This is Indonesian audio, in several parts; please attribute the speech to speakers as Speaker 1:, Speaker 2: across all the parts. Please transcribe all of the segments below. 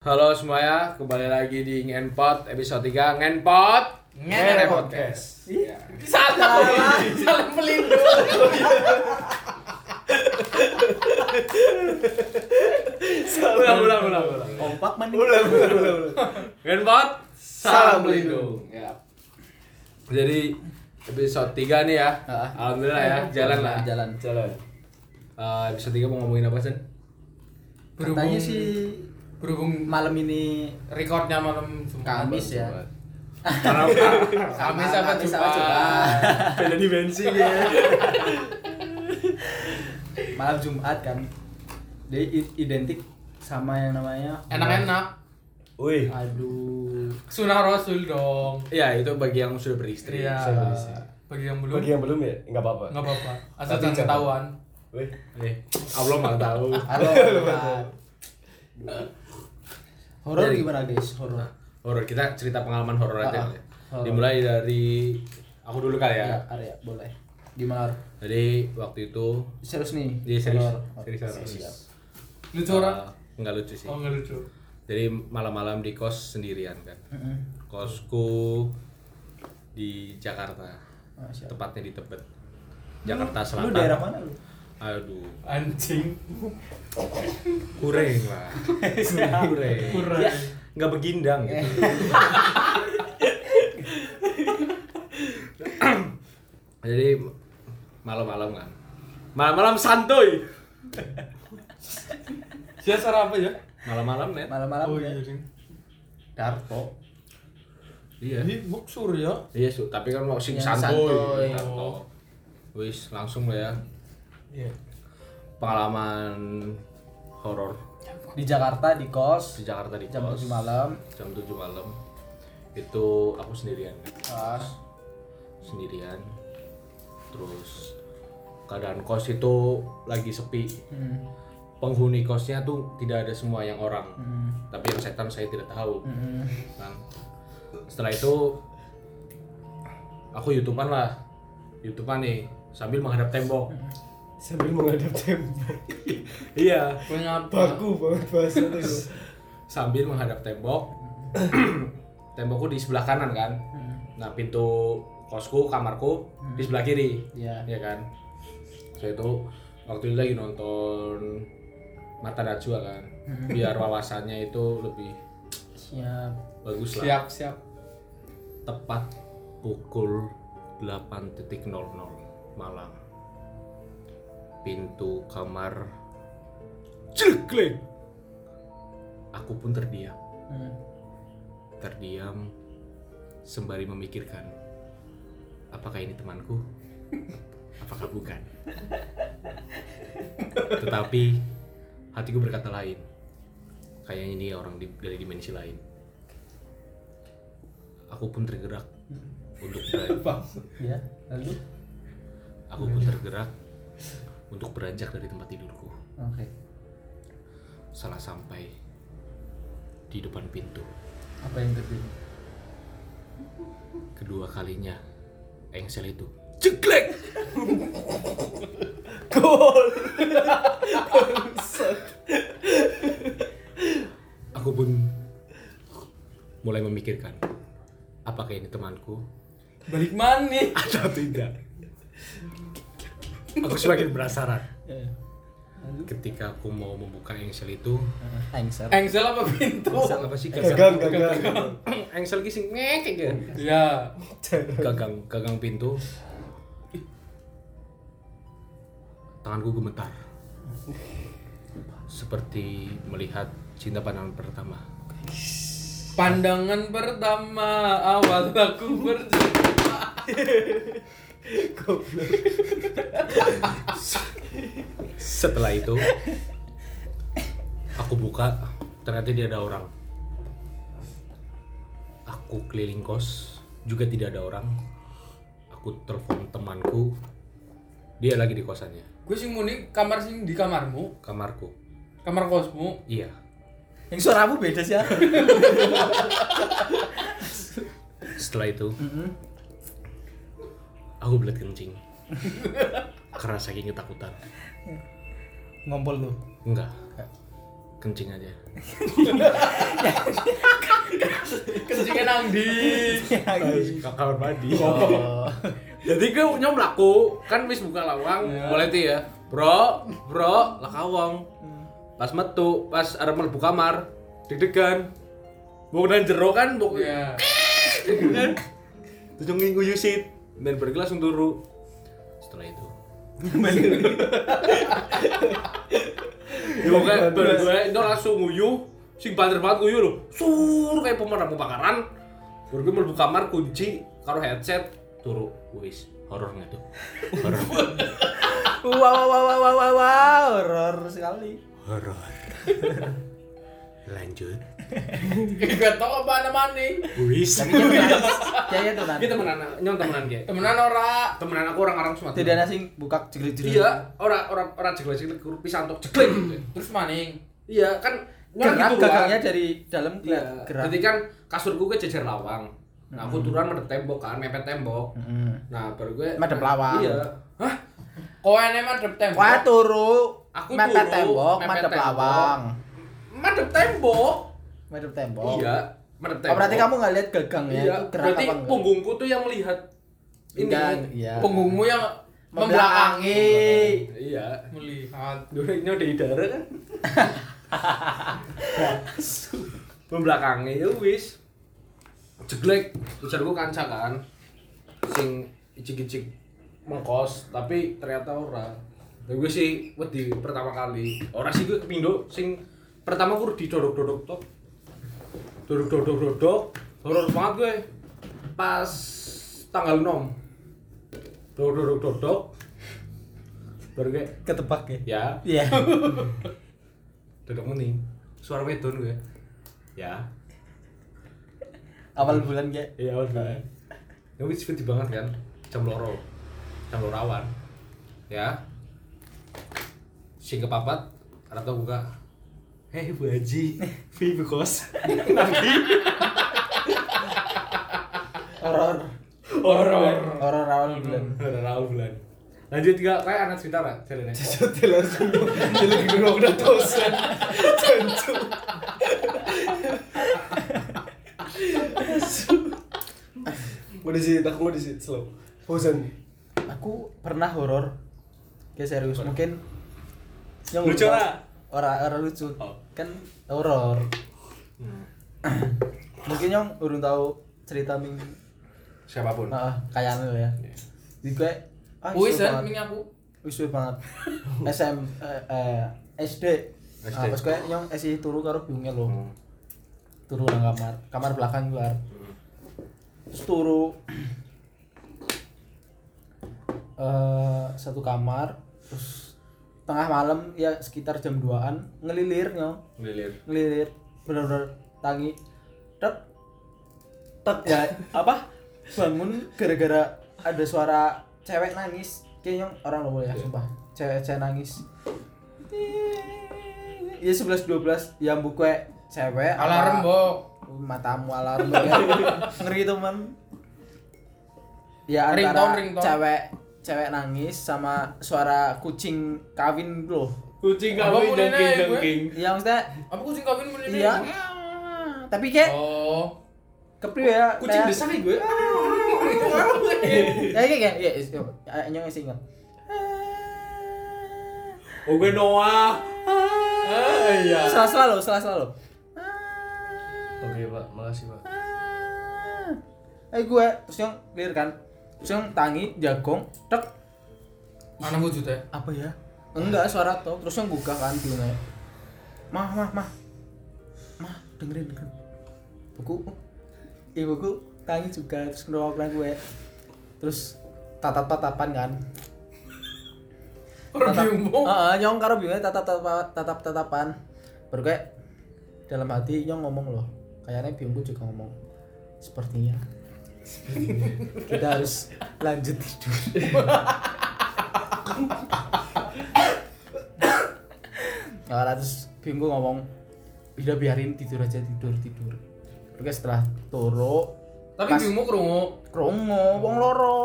Speaker 1: Halo semuanya, kembali lagi di Ngenpot episode 3 Ngenpot
Speaker 2: Ngen
Speaker 1: Podcast. Iya.
Speaker 2: Salah, salah pelindung.
Speaker 1: Ulang, ulang, ulang, ulang.
Speaker 2: Kompak man
Speaker 3: Ulang, ulang, ulang, ulang.
Speaker 1: Ngenpot,
Speaker 3: Salam
Speaker 1: pelindung. Ya. Jadi episode 3 nih ya.
Speaker 2: Ah.
Speaker 1: Alhamdulillah ya, jalan lah.
Speaker 2: Jalan.
Speaker 1: Jalan. Eh, episode 3 mau ngomongin apa sih?
Speaker 2: Katanya sih
Speaker 4: berhubung
Speaker 2: malam ini
Speaker 4: recordnya malam Jumat.
Speaker 2: Kamis ya.
Speaker 1: Karena
Speaker 4: Kamis
Speaker 2: Kamis
Speaker 4: Jumat?
Speaker 1: beda dimensi ya.
Speaker 2: Malam Jumat kan. Dia i- identik sama yang namanya
Speaker 4: Enak-enak.
Speaker 3: Wih,
Speaker 2: Aduh.
Speaker 4: Sunah Rasul dong.
Speaker 1: Ya, itu bagi yang sudah beristri.
Speaker 4: Iya. Bagi yang belum,
Speaker 3: Bagi yang belum ya, nggak apa-apa.
Speaker 4: nggak apa-apa. Asal jangan ketahuan.
Speaker 3: Wih,
Speaker 1: Nih, Allah malah tahu.
Speaker 2: Halo. Horor
Speaker 1: Dari-
Speaker 2: gimana guys? Horor.
Speaker 1: Horor kita cerita pengalaman horor aja.
Speaker 2: Ah,
Speaker 1: kali ya.
Speaker 2: horor.
Speaker 1: Dimulai dari aku dulu kali ya.
Speaker 2: Ya, Arya, boleh. Gimana?
Speaker 1: Jadi waktu itu
Speaker 2: Serius nih.
Speaker 1: Iya, serius.
Speaker 2: Horor.
Speaker 1: Serius.
Speaker 4: Lucu orang?
Speaker 1: uh, nggak lucu sih.
Speaker 4: Oh nggak lucu.
Speaker 1: Jadi malam-malam di kos sendirian kan.
Speaker 2: Mm-mm.
Speaker 1: Kosku di Jakarta.
Speaker 2: Ah.
Speaker 1: Tepatnya di Tebet. Jakarta
Speaker 2: Lu
Speaker 1: Selatan.
Speaker 2: daerah mana lu?
Speaker 1: Aduh,
Speaker 4: Anjing.
Speaker 1: kureng lah. kureng.
Speaker 4: Kurang.
Speaker 1: Ya, nggak begindang gitu. Jadi malam-malam kan. Malam-malam santuy.
Speaker 4: Siasar apa ya?
Speaker 1: Malam-malam net.
Speaker 2: Malam-malam
Speaker 4: Oh
Speaker 2: ya.
Speaker 4: iya.
Speaker 2: Darto.
Speaker 1: Iya.
Speaker 4: Ini buksur ya.
Speaker 1: Iya, Su. tapi kan mau sing santuy.
Speaker 2: santuy.
Speaker 1: Darto. Wis, langsung lah ya.
Speaker 4: Iya.
Speaker 1: Pengalaman horor
Speaker 2: Di Jakarta di kos
Speaker 1: di Jakarta di
Speaker 2: jam
Speaker 1: kos.
Speaker 2: 7 malam.
Speaker 1: Jam 7 malam. Itu aku sendirian.
Speaker 2: Pas
Speaker 1: Sendirian. Terus keadaan kos itu lagi sepi.
Speaker 2: hmm.
Speaker 1: Penghuni kosnya tuh tidak ada semua yang orang.
Speaker 2: Hmm.
Speaker 1: Tapi yang setan saya tidak tahu.
Speaker 2: Hmm.
Speaker 1: Kan. Setelah itu aku youtuber lah. YouTubean nih sambil menghadap tembok.
Speaker 3: Sambil menghadap tembok.
Speaker 1: iya,
Speaker 4: Punya apa?
Speaker 3: Baku banget bahasa itu.
Speaker 1: sambil menghadap tembok. Tembokku di sebelah kanan kan. Nah, pintu kosku, kamarku di sebelah kiri.
Speaker 2: Iya.
Speaker 1: Iya kan? Saya itu waktu itu lagi nonton Mata Najwa kan. Biar wawasannya itu lebih
Speaker 2: Siap.
Speaker 1: bagus lah.
Speaker 4: Siap siap.
Speaker 1: Tepat pukul 8.00 malam. Pintu kamar jeglek. Aku pun terdiam.
Speaker 2: Hmm.
Speaker 1: Terdiam sembari memikirkan apakah ini temanku? Apakah bukan? Tetapi hatiku berkata lain. Kayaknya ini orang di- dari dimensi lain. Aku pun tergerak untuk beranjak.
Speaker 2: Ya. Lalu?
Speaker 1: Aku pun tergerak untuk beranjak dari tempat tidurku.
Speaker 2: Oke.
Speaker 1: Salah sampai di depan pintu.
Speaker 2: Apa yang terjadi?
Speaker 1: Kedua kalinya engsel itu jeglek.
Speaker 3: Gol.
Speaker 1: Aku pun mulai memikirkan apakah ini temanku
Speaker 4: Balik mana?
Speaker 1: atau tidak. Aku semakin penasaran
Speaker 2: Ya. Lalu?
Speaker 1: ketika aku mau membuka engsel itu.
Speaker 2: Angser.
Speaker 4: Engsel apa pintu?
Speaker 1: Engsel apa sih
Speaker 3: Gagang, gagang.
Speaker 1: Engsel kising ngekek ya.
Speaker 4: Ya.
Speaker 1: Gagang, gagang pintu. Tanganku gemetar. Seperti melihat cinta pandangan pertama.
Speaker 4: Pandangan pertama awal aku berjumpa.
Speaker 1: Setelah itu, aku buka, ternyata dia ada orang. Aku keliling kos, juga tidak ada orang. Aku telepon temanku, dia lagi di kosannya,
Speaker 4: Gue sing muni kamar sing di kamarmu,
Speaker 1: kamarku.
Speaker 4: kamar kosmu.
Speaker 1: Iya,
Speaker 2: Yang suaramu beda sih ya.
Speaker 1: setelah itu aku belet kencing. Karena saking ketakutan.
Speaker 2: Ngompol lu.
Speaker 1: enggak. Kencing aja.
Speaker 4: Kencingnya nang di.
Speaker 1: kamar mandi?
Speaker 2: Oh.
Speaker 1: jadi gue nyom laku kan wis buka lawang. Boleh tuh ya? Bro bro. Lah kawang. Pas metu pas arep mlebu kamar deg-degan. Mau dan jero kan mau
Speaker 4: Iya.
Speaker 1: kan? Terus nyong nguyu sit dan pergi langsung turu setelah itu. Ya pokoknya bar gue itu langsung nguyu sing banter banget nguyu lho. Sur kayak pemadam kebakaran. Baru gue mlebu kamar kunci karo headset. Turu wis horor nggak tuh? Horor.
Speaker 2: Wow wow wow wow wow wow, wow. horor sekali.
Speaker 1: horor lanjut
Speaker 4: Gak tau apa namanya.
Speaker 1: wis
Speaker 2: Tapi kan kayaknya nanti.
Speaker 1: kita temenan nyong temenan kayak
Speaker 4: Temenan ora.
Speaker 1: temenan aku orang-orang semua
Speaker 2: Tidak ada sing buka jerit-jerit.
Speaker 1: iya orang orang orang jeglek jeglek guru pisang tok jeglek
Speaker 4: Terus maning.
Speaker 1: iya kan
Speaker 2: Gerak
Speaker 1: gitu,
Speaker 2: gagangnya
Speaker 1: kan.
Speaker 2: dari dalam
Speaker 1: iya
Speaker 2: gerak.
Speaker 1: jadi kan kasurku ke jejer lawang nah aku turun madep tembok kan mepet tembok
Speaker 2: Hmm.
Speaker 1: nah baru gue
Speaker 2: Madep lawang.
Speaker 1: iya hah
Speaker 4: Kowe emang madep tembok.
Speaker 2: Wah turu.
Speaker 1: Aku
Speaker 2: mepet tembok,
Speaker 1: mepet
Speaker 2: madep
Speaker 1: tembok.
Speaker 2: lawang.
Speaker 1: Madep tembok.
Speaker 2: Madep tembok.
Speaker 1: iya madep
Speaker 2: Oh,
Speaker 1: tembok.
Speaker 2: berarti kamu nggak lihat gagangnya
Speaker 1: iya
Speaker 2: itu gerak
Speaker 1: berarti
Speaker 2: apa enggak?
Speaker 1: punggungku tuh yang melihat ini.
Speaker 2: Enggak, iya.
Speaker 4: Punggungmu yang
Speaker 2: Membelakangi.
Speaker 1: iya.
Speaker 4: Melihat.
Speaker 1: Durinya di darah kan? Membelakangi ya wis. Jeglek. Ujarku kanca kan. Sing icik-icik mengkos tapi ternyata ora. Ya gue sih wedi pertama kali. Ora sih gue kepindo sing pertama gue didodok-dodok tok dodok-dodok-dodok horor banget gue. Pas tanggal 6 dodok-dodok-dodok. Baru gue
Speaker 2: Ketebak ya.
Speaker 1: ya.
Speaker 2: Iya.
Speaker 1: dodok meni suara wedon gue. Ya.
Speaker 2: Awal bulan ya.
Speaker 1: iya awal bulan. Ya wis gede banget kan jam loro. Jam loro awan. Ya. Sing kepapat atau buka hei bu haji fi bu kos nanti
Speaker 2: Horor.
Speaker 1: horor
Speaker 2: Horor awal bulan.
Speaker 1: horor awal bulan lanjut tiga kayak anak cerita lah ceritanya
Speaker 3: Jadi langsung dia lagi dulu udah dosen. Mau di sini, aku mau di sini slow. Bosan.
Speaker 2: Aku pernah horor. Kayak serius mungkin yang
Speaker 1: Lucu lah.
Speaker 2: Tau- Ora ora lucu.
Speaker 1: Oh.
Speaker 2: Kan horor. mungkin yang urung tahu cerita ming
Speaker 1: siapa pun
Speaker 2: Heeh, kayak anu ya. Di gue ah,
Speaker 4: Wis ming aku.
Speaker 2: Wis banget. SM eh, eh, SD.
Speaker 1: SD.
Speaker 2: Ah, pas gue nyong esi turu karo biungnya lho. Turu nang kamar, kamar belakang luar. Terus turu eh satu kamar terus tengah malam ya sekitar jam 2-an ngelilir nyong
Speaker 1: lilir
Speaker 2: ngelilir bener-bener tangi. Tek tek ya apa? Bangun gara-gara ada suara cewek nangis. Kayaknya orang lo ya sumpah. Cewek cewek nangis. Ya sebelas dua belas ya buku cewek
Speaker 4: Alarm, Bok.
Speaker 2: matamu alarm ya. ngeri teman. Ya antara
Speaker 4: Ringtone, ringtone.
Speaker 2: cewek cewek nangis sama suara kucing kawin loh
Speaker 1: kucing
Speaker 4: mulai
Speaker 1: jengking jengking
Speaker 2: yang maksudnya
Speaker 4: Apa kucing kawin mun ini?
Speaker 2: Iya. Tapi kayak
Speaker 4: Oh.
Speaker 2: kepriwe ya.
Speaker 1: kucing nih gue
Speaker 2: Ya kayak kayak ya nyong masih ingat.
Speaker 1: oh gue Noah ah iya
Speaker 2: Salah selalu, salah selalu.
Speaker 3: Oke pak, makasih pak.
Speaker 2: Eh gue terus yang clear kan. Yang tangi jagong tek
Speaker 4: Mana wujudnya?
Speaker 2: apa ya? Enggak suara tuh. Terus yang buka kan pintunya. Mah, mah, mah. Mah, dengerin kan. Buku ibuku tangi juga terus ngerokok gue. Terus tatap-tatapan kan.
Speaker 4: Biumbo.
Speaker 2: Heeh, nyong karo bingung tatap tatap tatap tatapan. Baru kayak dalam hati nyong ngomong loh. Kayaknya biungku juga ngomong. Sepertinya. Kita harus lanjut tidur. Nah, terus biungku ngomong, udah biarin tidur aja tidur tidur. Oke setelah turu,
Speaker 4: Tapi
Speaker 2: Pas-
Speaker 4: biumbo krungu.
Speaker 2: krongo, wong loro.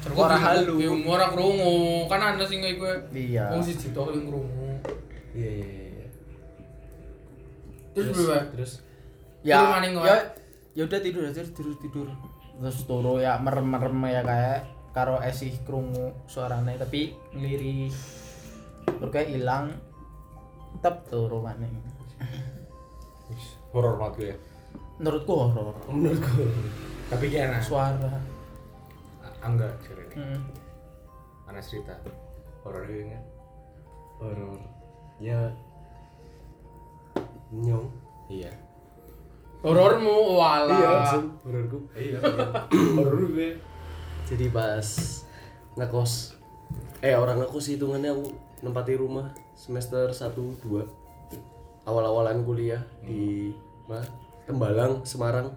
Speaker 4: Terus
Speaker 2: Ora halu.
Speaker 4: Biumbo ora krungu. Kan ana sing gue.
Speaker 2: Iya.
Speaker 4: Wong siji tok yang krungu.
Speaker 3: Iya iya iya.
Speaker 4: Terus berapa?
Speaker 3: Terus
Speaker 2: ya ya
Speaker 4: ya?
Speaker 2: ya udah tidur aja tidur tidur. Terus turu ya merem merem ya kayak karo esih krungu suaranya tapi ngeliri terus kayak hilang tetap turu maning
Speaker 1: horor banget gue ya.
Speaker 2: Menurutku horor.
Speaker 3: Menurutku
Speaker 1: tapi enak
Speaker 2: suara.
Speaker 1: Angga ini.
Speaker 2: Hmm.
Speaker 1: anak cerita. Horor ini kan?
Speaker 3: Horor. Ya nyong.
Speaker 1: Iya
Speaker 4: Horormu wala.
Speaker 3: iya hororku.
Speaker 1: Iya. Horor gue
Speaker 3: jadi pas ngekos eh orang ngekos hitungannya aku nempati rumah semester 1 2 awal-awalan kuliah di mana? Tembalang Semarang.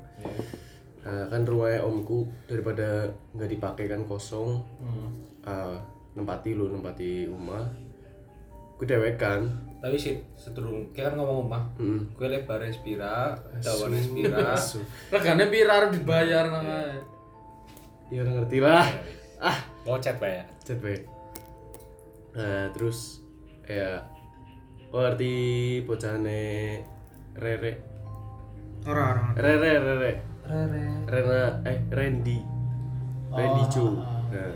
Speaker 3: Nah, kan rumahnya omku daripada nggak dipakai kan kosong. Ah, nempati lu nempati rumah. Gue dewek kan
Speaker 1: tapi sih seturung kayak kan ngomong rumah
Speaker 3: Mm.
Speaker 1: gue lebar respira dawan respira.
Speaker 4: Regane pira harus dibayar namanya.
Speaker 3: ya udah ngerti lah ah
Speaker 1: ngocet pak ya
Speaker 3: Cet baik. Nah, terus ya oh ngerti bocahane Rere.
Speaker 4: Ora-ora.
Speaker 3: Rere Rere.
Speaker 2: Rere
Speaker 3: Rena eh Randy. Randy
Speaker 2: Oh,
Speaker 3: Jo.
Speaker 2: ah.
Speaker 3: Nah.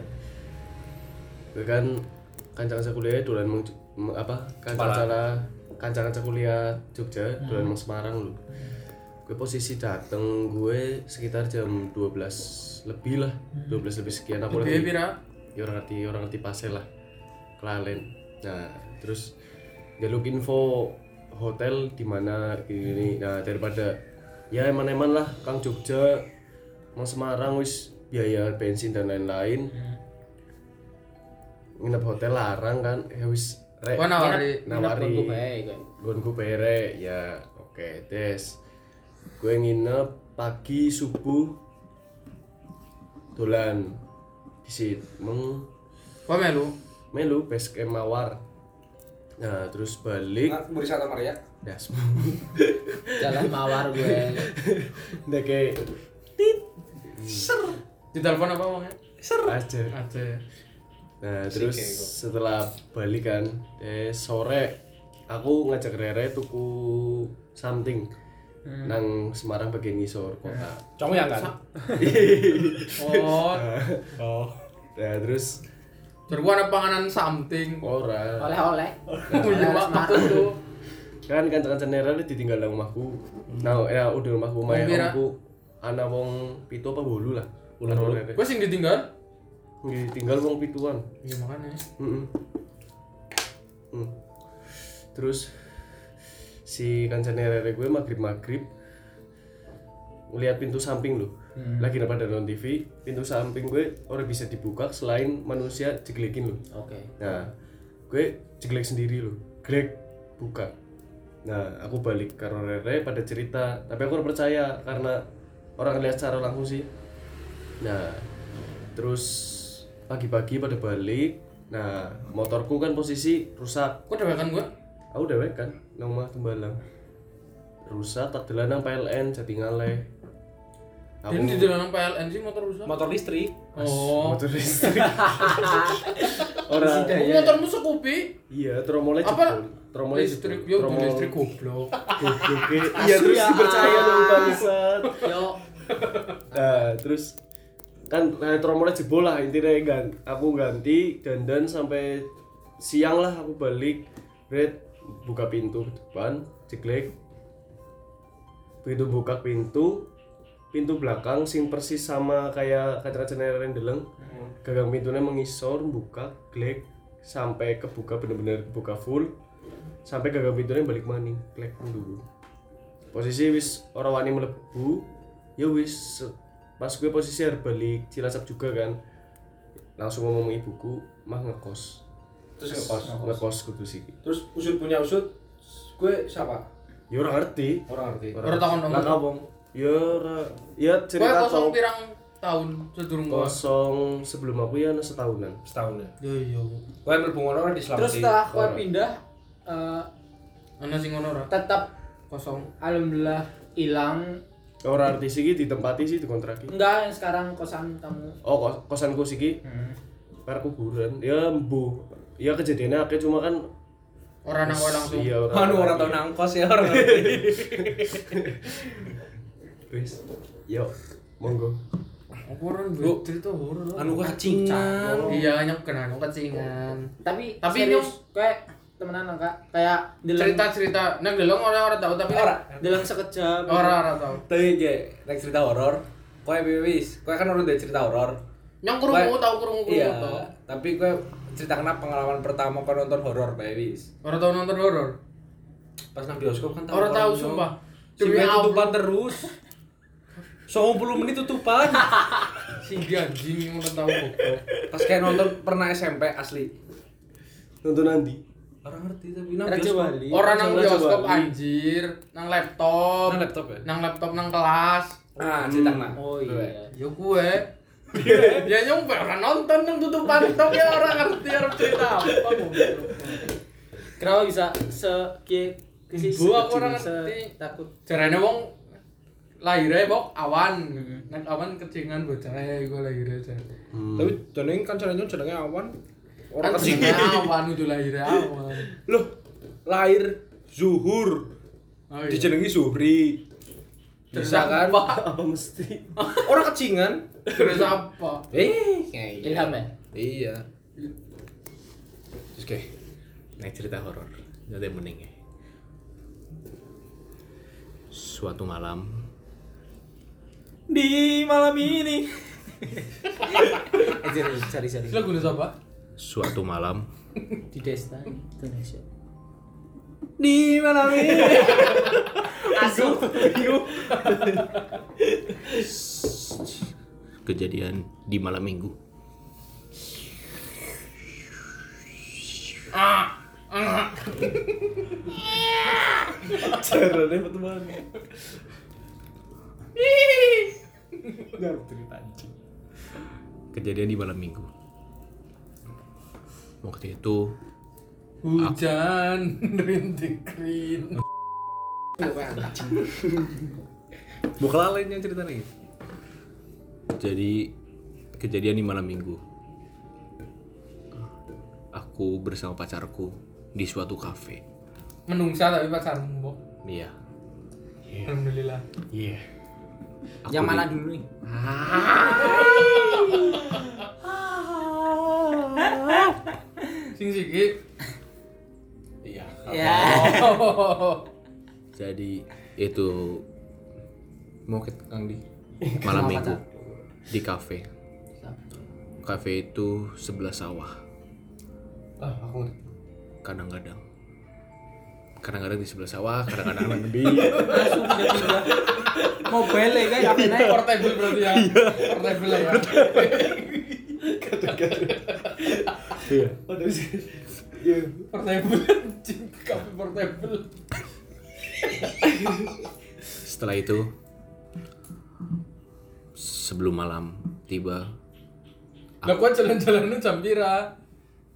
Speaker 3: Gue kan kanca-kanca kuliah dolan meng- apa? Kanca-kanca kanca-kanca kuliah Jogja dolan meng Semarang lu. Gue posisi dateng gue sekitar jam 12 lebih lah. 12 lebih sekian aku
Speaker 4: Lebih pira?
Speaker 3: ya orang ngerti orang ngerti pasel lah. Kelalen. Nah terus jaluk info hotel di mana gini nah daripada ya eman-eman lah. Kang Jogja mau Semarang wis biaya bensin dan lain-lain. Nginep hotel larang kan. Ya wis rek
Speaker 4: Kok nawari?
Speaker 3: nawari
Speaker 2: kan.
Speaker 3: gonku pere ya oke tes gue nginep pagi subuh dolan disit meng
Speaker 4: Kok melu?
Speaker 3: melu base camp mawar nah terus balik
Speaker 1: nah, wisata Maria
Speaker 3: ya
Speaker 2: jalan mawar gue
Speaker 3: udah kayak
Speaker 4: Di telepon apa wongnya?
Speaker 3: aja
Speaker 4: Ada.
Speaker 3: Nah terus setelah balik kan eh sore aku ngajak Rere tuku something nang Semarang bagian ngisor kota.
Speaker 1: Kamu yang kan?
Speaker 4: Oh,
Speaker 1: oh.
Speaker 3: Nah terus
Speaker 4: gua ada panganan something.
Speaker 3: ora.
Speaker 2: Oleh-oleh.
Speaker 4: Punya waktu tuh.
Speaker 3: kan kanca-kanca Rere ditinggal nang rumahku. Nah ya udah rumahku
Speaker 4: Wong
Speaker 3: maya
Speaker 4: pira?
Speaker 3: omku. Ana wong pitu apa bolu lah. Rere.
Speaker 4: Gua sing ditinggal.
Speaker 3: Ditinggal wong pituan
Speaker 4: Iya makanya.
Speaker 3: Mm-mm. Mm. Terus si kancane rere gue maghrib maghrib ngeliat pintu samping lu lagi pada nonton TV pintu samping gue orang bisa dibuka selain manusia jeglekin lu
Speaker 2: oke.
Speaker 3: Nah gue jeglek sendiri lu glek buka. Nah aku balik karena rere pada cerita tapi aku percaya karena orang lihat secara langsung sih. Nah terus pagi-pagi pada balik nah motorku kan posisi rusak
Speaker 4: Kok dewekan gua?
Speaker 3: aku kan nang omah tembalang rusak tak delan nang PLN jadi ngaleh aku
Speaker 4: Ini di dalam PLN sih motor rusak.
Speaker 1: motor listrik
Speaker 4: Oh.
Speaker 3: motor listrik orang
Speaker 4: Oh, motormu sekupi?
Speaker 3: iya tromolnya
Speaker 4: Apa?
Speaker 3: jebol tromolnya
Speaker 4: Listrik, yo
Speaker 3: Tromol-
Speaker 4: listrik goblok.
Speaker 3: Oke, iya terus dipercaya dong bangsat.
Speaker 2: yo
Speaker 3: Nah, terus kan tromolnya jebol lah intinya kan aku ganti dandan sampai siang lah aku balik. Red buka pintu ke depan ceklek begitu buka pintu pintu belakang sing persis sama kayak kaca-kaca yang deleng. Gagang pintunya mengisor buka glek sampai kebuka bener-bener kebuka full. Sampai gagang pintunya balik maning glek dulu posisi wis orang wani melebu ya wis pas gue posisi balik cilacap juga kan langsung ngomong sama ibuku mah ngekos.
Speaker 1: Terus ngekos
Speaker 3: ngekos? kudu sih.
Speaker 1: Terus usut punya usut gue siapa?
Speaker 3: Ya orang ngerti.
Speaker 1: Orang ngerti.
Speaker 4: Orang takon dong.
Speaker 3: Lah ngomong ya ora. Ya cerita
Speaker 4: kosong
Speaker 3: tau.
Speaker 4: pirang tahun sedurung gua.
Speaker 3: kosong sebelum aku ya setahunan.
Speaker 1: Setahun ya
Speaker 4: Yo yo.
Speaker 1: gue bunga orang di selama
Speaker 2: terus setelah kau pindah eh,
Speaker 4: Ana sing ngono
Speaker 2: tetap
Speaker 4: Kosong.
Speaker 2: alhamdulillah hilang
Speaker 3: orang artis iki ditempati sih dikontraki
Speaker 2: enggak yang sekarang kosan kamu
Speaker 3: oh kos kosanku sih
Speaker 2: hmm.
Speaker 3: per kuburan ya mbu ya kejadiannya akeh cuma kan
Speaker 4: Orang nang langsung.
Speaker 3: Iya,
Speaker 1: Anu orang tau nangkos ya orang.
Speaker 3: Wis. Yo, monggo.
Speaker 4: Orang
Speaker 1: Lu-
Speaker 4: cerita horor.
Speaker 1: Anu kecingan.
Speaker 4: Iya, nyok kena anu kecingan.
Speaker 2: Tapi
Speaker 4: Tapi
Speaker 2: serius kayak temenan kak kayak dalam
Speaker 4: Cerita-cerita nang delong orang-orang tahu tapi
Speaker 1: Ora.
Speaker 2: dalam sekejap
Speaker 4: orang-orang tahu.
Speaker 1: Tapi ge nek cerita horor, kowe wis, kowe kan urut dari cerita horor.
Speaker 4: Yang krungu
Speaker 1: Kowe-
Speaker 4: tahu krungu
Speaker 1: Iya,
Speaker 4: tahu.
Speaker 1: tapi kowe cerita kenapa pengalaman pertama kau nonton horor bae wis.
Speaker 4: Orang tahu nonton horor.
Speaker 1: Pas nang bioskop kan
Speaker 4: Orang tahu sumpah.
Speaker 1: Demi tutupan terus. 90 menit tutupan.
Speaker 4: Singgi anjing yang tahu goblok.
Speaker 1: Pas kayak nonton pernah SMP asli.
Speaker 3: Nonton nanti.
Speaker 1: Orang ngerti tapi nang bioskop.
Speaker 4: Orang nang bioskop anjir, nang laptop.
Speaker 1: Nang laptop ya?
Speaker 4: Nang laptop nang kelas.
Speaker 1: Nah, cerita nah.
Speaker 2: oh iya
Speaker 4: Ya gue. Ya nyong orang nonton nang tutupan tok ya orang ngerti orang cerita apa
Speaker 2: kenapa bisa se kisi
Speaker 4: Bu, aku orang ngerti.
Speaker 2: takut
Speaker 4: Jarane wong lahirnya bok awan, nek awan kecingan bocah gue lahirnya jar.
Speaker 1: Tapi jenenge kan jenenge jenenge awan.
Speaker 4: Orang
Speaker 1: Orang
Speaker 4: kecingan
Speaker 1: kecingan.
Speaker 4: awan itu lahirnya awan.
Speaker 1: Loh, lahir zuhur.
Speaker 4: Oh, iya.
Speaker 1: Dijenengi Zuhri. Bisa kan?
Speaker 4: Apa?
Speaker 3: Apa mesti?
Speaker 1: Orang kecingan.
Speaker 4: Terus apa?
Speaker 1: Eh, kayak
Speaker 2: ilham ya
Speaker 1: Iya. Terus kayak naik cerita horor. Jadi mending ya. Suatu malam
Speaker 2: di malam ini eh cari cari
Speaker 4: Terus lagu siapa?
Speaker 1: Suatu malam.
Speaker 2: Di Desta Indonesia.
Speaker 1: Di malam ini. Kejadian di malam minggu.
Speaker 3: Carane teman.
Speaker 1: kejadian di malam minggu waktu itu
Speaker 4: Hujan rintik rin.
Speaker 1: bukan lain yang cerita lagi jadi kejadian di malam minggu aku bersama pacarku di suatu kafe
Speaker 4: Menungsa tapi pacarmu, Mbok.
Speaker 1: iya
Speaker 4: Alhamdulillah.
Speaker 3: Iya.
Speaker 1: Aku
Speaker 2: yang mana dulu nih
Speaker 4: Sing siki.
Speaker 1: iya.
Speaker 2: Ya.
Speaker 4: Oh.
Speaker 1: jadi itu mau ke kang di. Malam minggu. Di kafe. Kafe itu sebelah sawah.
Speaker 4: Ah, aku
Speaker 1: kadang-kadang. Kadang-kadang di sebelah sawah kadang-kadang di
Speaker 2: langsung pindah-pindah mobile ya kan apa naik
Speaker 4: Portable berarti ya. Portable ya.
Speaker 3: Oh, dari sini. Iya.
Speaker 4: Portable anjing, kafe portable.
Speaker 1: setelah itu sebelum malam tiba
Speaker 4: Lah kok jalan-jalan jam pira?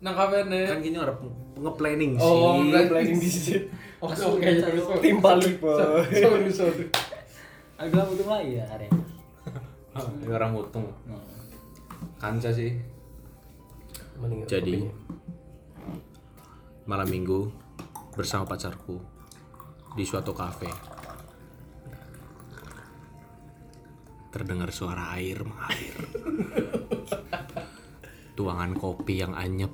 Speaker 4: Nang kafe
Speaker 1: kan gini orang nge-planning sih
Speaker 4: Oh, nge-planning.
Speaker 3: Planning di sini.
Speaker 4: Oh, oke. sorry.
Speaker 3: Tim balik, Boy.
Speaker 4: Sorry, sorry.
Speaker 2: agak butuh lagi ya area
Speaker 1: ini orang mutung kanca sih
Speaker 3: Mending
Speaker 1: jadi
Speaker 3: kopinya.
Speaker 1: Malam minggu bersama pacarku di suatu kafe. Terdengar suara air mengalir tuangan kopi yang anyep.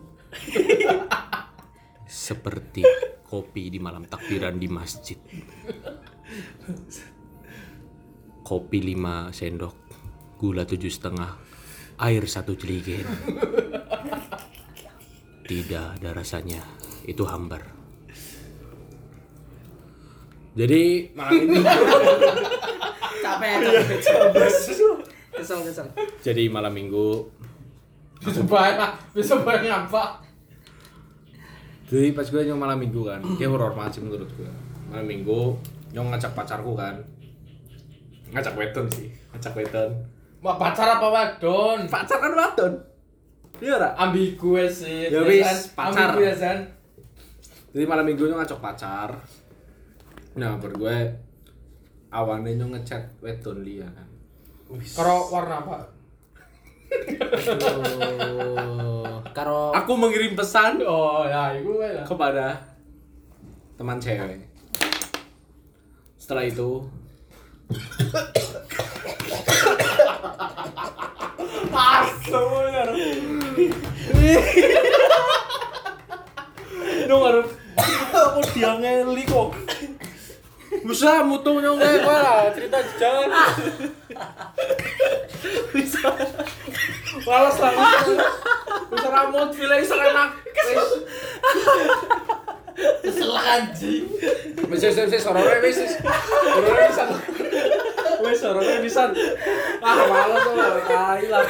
Speaker 1: Seperti kopi di malam takbiran di masjid. Kopi 5 sendok gula tujuh setengah air satu jeligen tidak ada rasanya itu hambar. Jadi malam ini.
Speaker 2: Capek capek capek. Kesel kesel.
Speaker 1: jadi malam minggu.
Speaker 4: Bisa banyak, bisa banyak apa?
Speaker 1: jadi pas gue nyong malam minggu kan dia horor banget sih menurut gue. Malam minggu nyong ngajak pacarku kan. Ngajak weton sih ngajak weton
Speaker 4: Wah, pacar apa wadon?
Speaker 1: pacar kan weton iya ora?
Speaker 4: Ambigu sih.
Speaker 1: Ya wis, pacar.
Speaker 4: Ambigu ya, San.
Speaker 1: Jadi malam minggu nyong ngajak pacar. Nah ber gue awalnya nyong ngechat weton dia kan.
Speaker 4: Karo warna apa?
Speaker 2: Oh, karo
Speaker 1: aku mengirim pesan
Speaker 4: Oh, ya, itu ya.
Speaker 1: kepada teman cewek. Setelah itu
Speaker 3: Dong harus aku dia ngeli kok.
Speaker 1: bisa mutung nyong kayak gue lah cerita jangan bisa. Malas lah bisa. Ramot feeling serenak.
Speaker 4: Kesel anjing.
Speaker 1: wis wis wis sorore wis wis. Sorore bisa. Wis sorore bisa. Ah malas lah kai lah.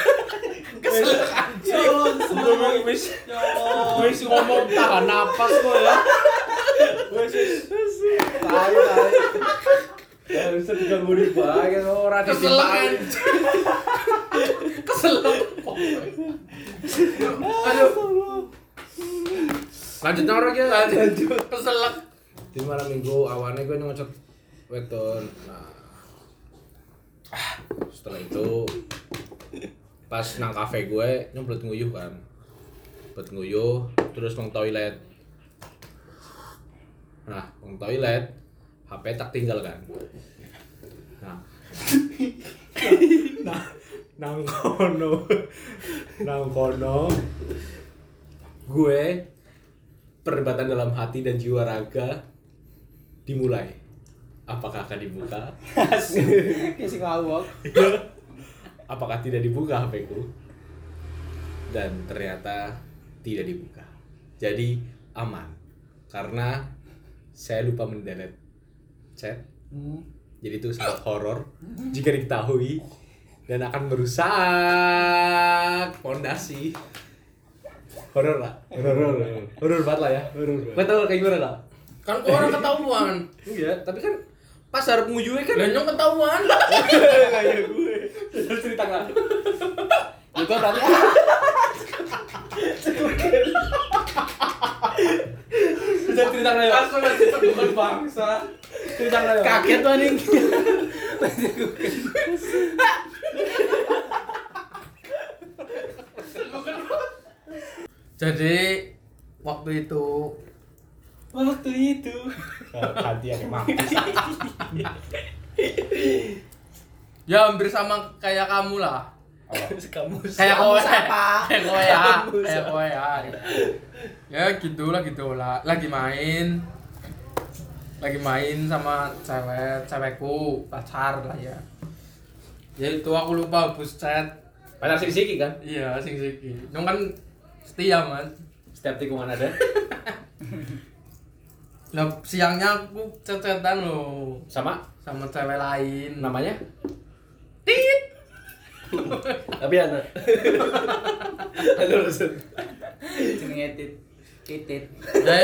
Speaker 4: Kesel anjing.
Speaker 1: wis. Wis ngomong tahan napas kok ya wis tai tai ya bisa murid banget orang
Speaker 4: Kesel anjing. Kesel. Aduh.
Speaker 1: lanjut orang ya lanjut
Speaker 4: Kesel.
Speaker 1: di malam minggu awalnya gue ngecek weton nah ah, setelah itu pas nang kafe gue nyemplung nguyuh kan nyemplung nguyuh terus nang toilet nah nang toilet HP tak tinggal kan nah nah nang kono nang kono gue perdebatan dalam hati dan jiwa raga dimulai. Apakah akan dibuka?
Speaker 2: Kayak sing ngawak.
Speaker 1: Apakah tidak dibuka HP ku? Dan ternyata tidak dibuka. Jadi aman. Karena saya lupa mendelete chat. Jadi itu sangat horor jika diketahui dan akan merusak fondasi. Horor lah, horor, horor, horor banget lah ya, horor. Betul kayak gimana lah?
Speaker 4: Kan orang ketahuan.
Speaker 1: Iya, tapi kan pas harap ngujungnya kan
Speaker 4: Lah nyong ketahuan.
Speaker 1: kayak gue. Terus cerita nggak?
Speaker 2: Itu berarti
Speaker 1: Bisa cerita ya?
Speaker 4: Langsung aja bukan bangsa.
Speaker 1: Cerita ya?
Speaker 2: kaget tuh anjing.
Speaker 4: Jadi waktu itu
Speaker 2: Waktu itu.
Speaker 1: Hati yang mati.
Speaker 4: ya hampir sama kayak kamu lah.
Speaker 2: Kamu
Speaker 4: Kayak kowe.
Speaker 2: siapa?
Speaker 4: Kayak kowe ya. Kayak kowe ya. Ya gitu lah gitu lah. Lagi main. Lagi main sama cewek, cewekku, pacar lah ya. Ya itu aku lupa hapus chat.
Speaker 1: Pacar siki kan?
Speaker 4: Iya, sing siki. Nyong kan setia, Man.
Speaker 1: Setiap tikungan ada.
Speaker 4: Lah siangnya aku chat-chatan loh
Speaker 1: Sama
Speaker 4: sama cewek lain.
Speaker 1: namanya?
Speaker 3: Tapi anak. Terus.
Speaker 2: Jenenge tit. Titit.
Speaker 4: Ya,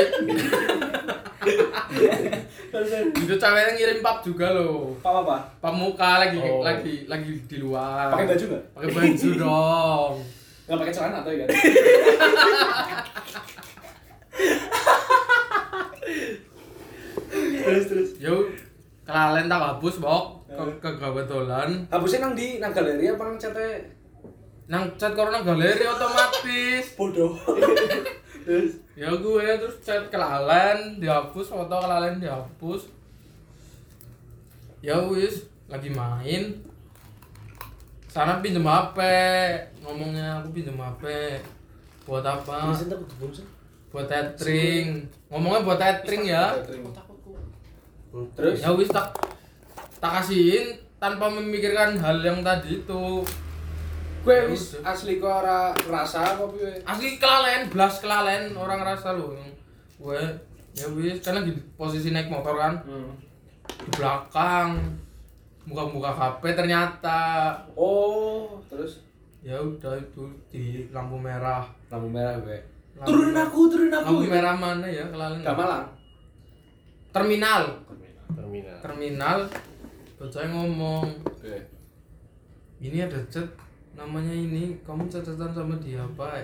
Speaker 4: itu ceweknya ngirim pap juga loh.
Speaker 2: Apa apa?
Speaker 4: Pap muka lagi
Speaker 3: Oh.
Speaker 4: lagi lagi di luar.
Speaker 2: Pakai baju enggak?
Speaker 4: Pakai baju dong.
Speaker 2: Enggak pakai celana atau ya?
Speaker 1: Terus terus.
Speaker 4: Yo kelalen tak hapus, Bok. Ke kebetulan
Speaker 1: Hapusnya nang di nang galeri apa nang chatnya?
Speaker 4: nang chat corona galeri otomatis.
Speaker 2: Bodoh.
Speaker 4: Ya gue terus chat kelalen dihapus, foto kelalen dihapus. Ya wis, lagi main. Sana pinjem HP, ngomongnya aku pinjem HP. Buat apa? Buat tethering. Ngomongnya buat tethering ya.
Speaker 1: Terus?
Speaker 4: Ya wis tak tak kasihin tanpa memikirkan hal yang tadi itu.
Speaker 1: Gue
Speaker 4: Ya
Speaker 1: wis
Speaker 4: udah.
Speaker 1: asli kok ora ngerasa apa piye?
Speaker 4: Asli kelalen, blas kelalen orang rasa loh. Gue ya wis karena di posisi naik motor kan di belakang buka-buka HP ternyata
Speaker 1: Oh, terus
Speaker 4: ya udah itu di lampu merah
Speaker 1: lampu merah gue.
Speaker 4: Merah-
Speaker 1: aku, turunin aku.
Speaker 4: lampu merah mana ya kelalen
Speaker 1: Gak malang.
Speaker 4: terminal
Speaker 3: Terminal.
Speaker 4: terminal bocah ngomong
Speaker 1: Oke.
Speaker 4: ini ada chat namanya ini kamu catatan sama dia apa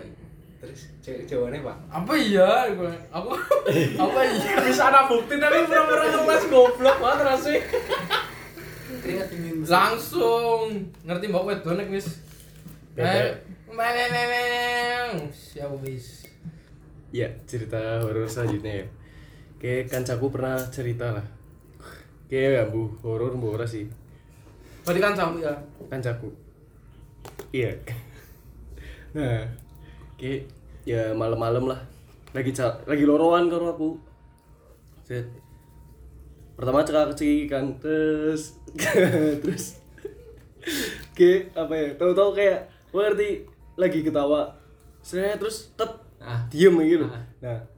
Speaker 1: Terus jawabannya pak?
Speaker 4: apa iya gue aku apa iya
Speaker 1: Bisa ada bukti tapi pura-pura ngeles goblok banget rasanya.
Speaker 4: Langsung ngerti mbak wedonek wis
Speaker 3: Beda.
Speaker 4: eh ya wis
Speaker 3: Ya, cerita horor selanjutnya ya. kayak kancaku pernah cerita lah kayak ya bu. Horor bu ora sih.
Speaker 4: Berarti kan sama ya.
Speaker 3: kancaku. Iya. Nah. Kayak ya malam-malam lah. Lagi lagi loroan karo aku. Set. pertama cekak kecil kan terus terus. Kayak apa ya? Tahu-tahu kayak gue ngerti lagi ketawa. Saya terus tep.
Speaker 1: Ah.
Speaker 3: diem gitu. Nah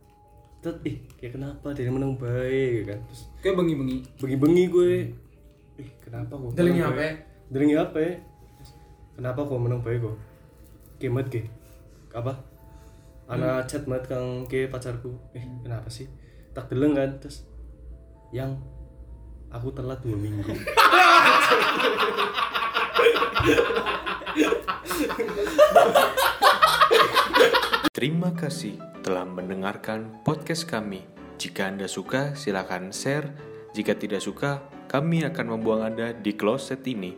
Speaker 3: tep ih kayak kenapa dari menang baik? Kan. Terus
Speaker 5: Kayak bengi-bengi.
Speaker 3: bengi-bengi gue. Ih kenapa kok
Speaker 4: Delingi
Speaker 3: menang
Speaker 4: HP?
Speaker 3: bae? delingi HP kenapa kok menang baik kok kemet ke apa? Anak chat mat kang ke pacarku. Eh kenapa sih? Tak deleng kan? Terus yang aku telat dua minggu
Speaker 6: Terima kasih telah mendengarkan podcast kami. Jika Anda suka, silakan share. Jika tidak suka, kami akan membuang Anda di kloset ini.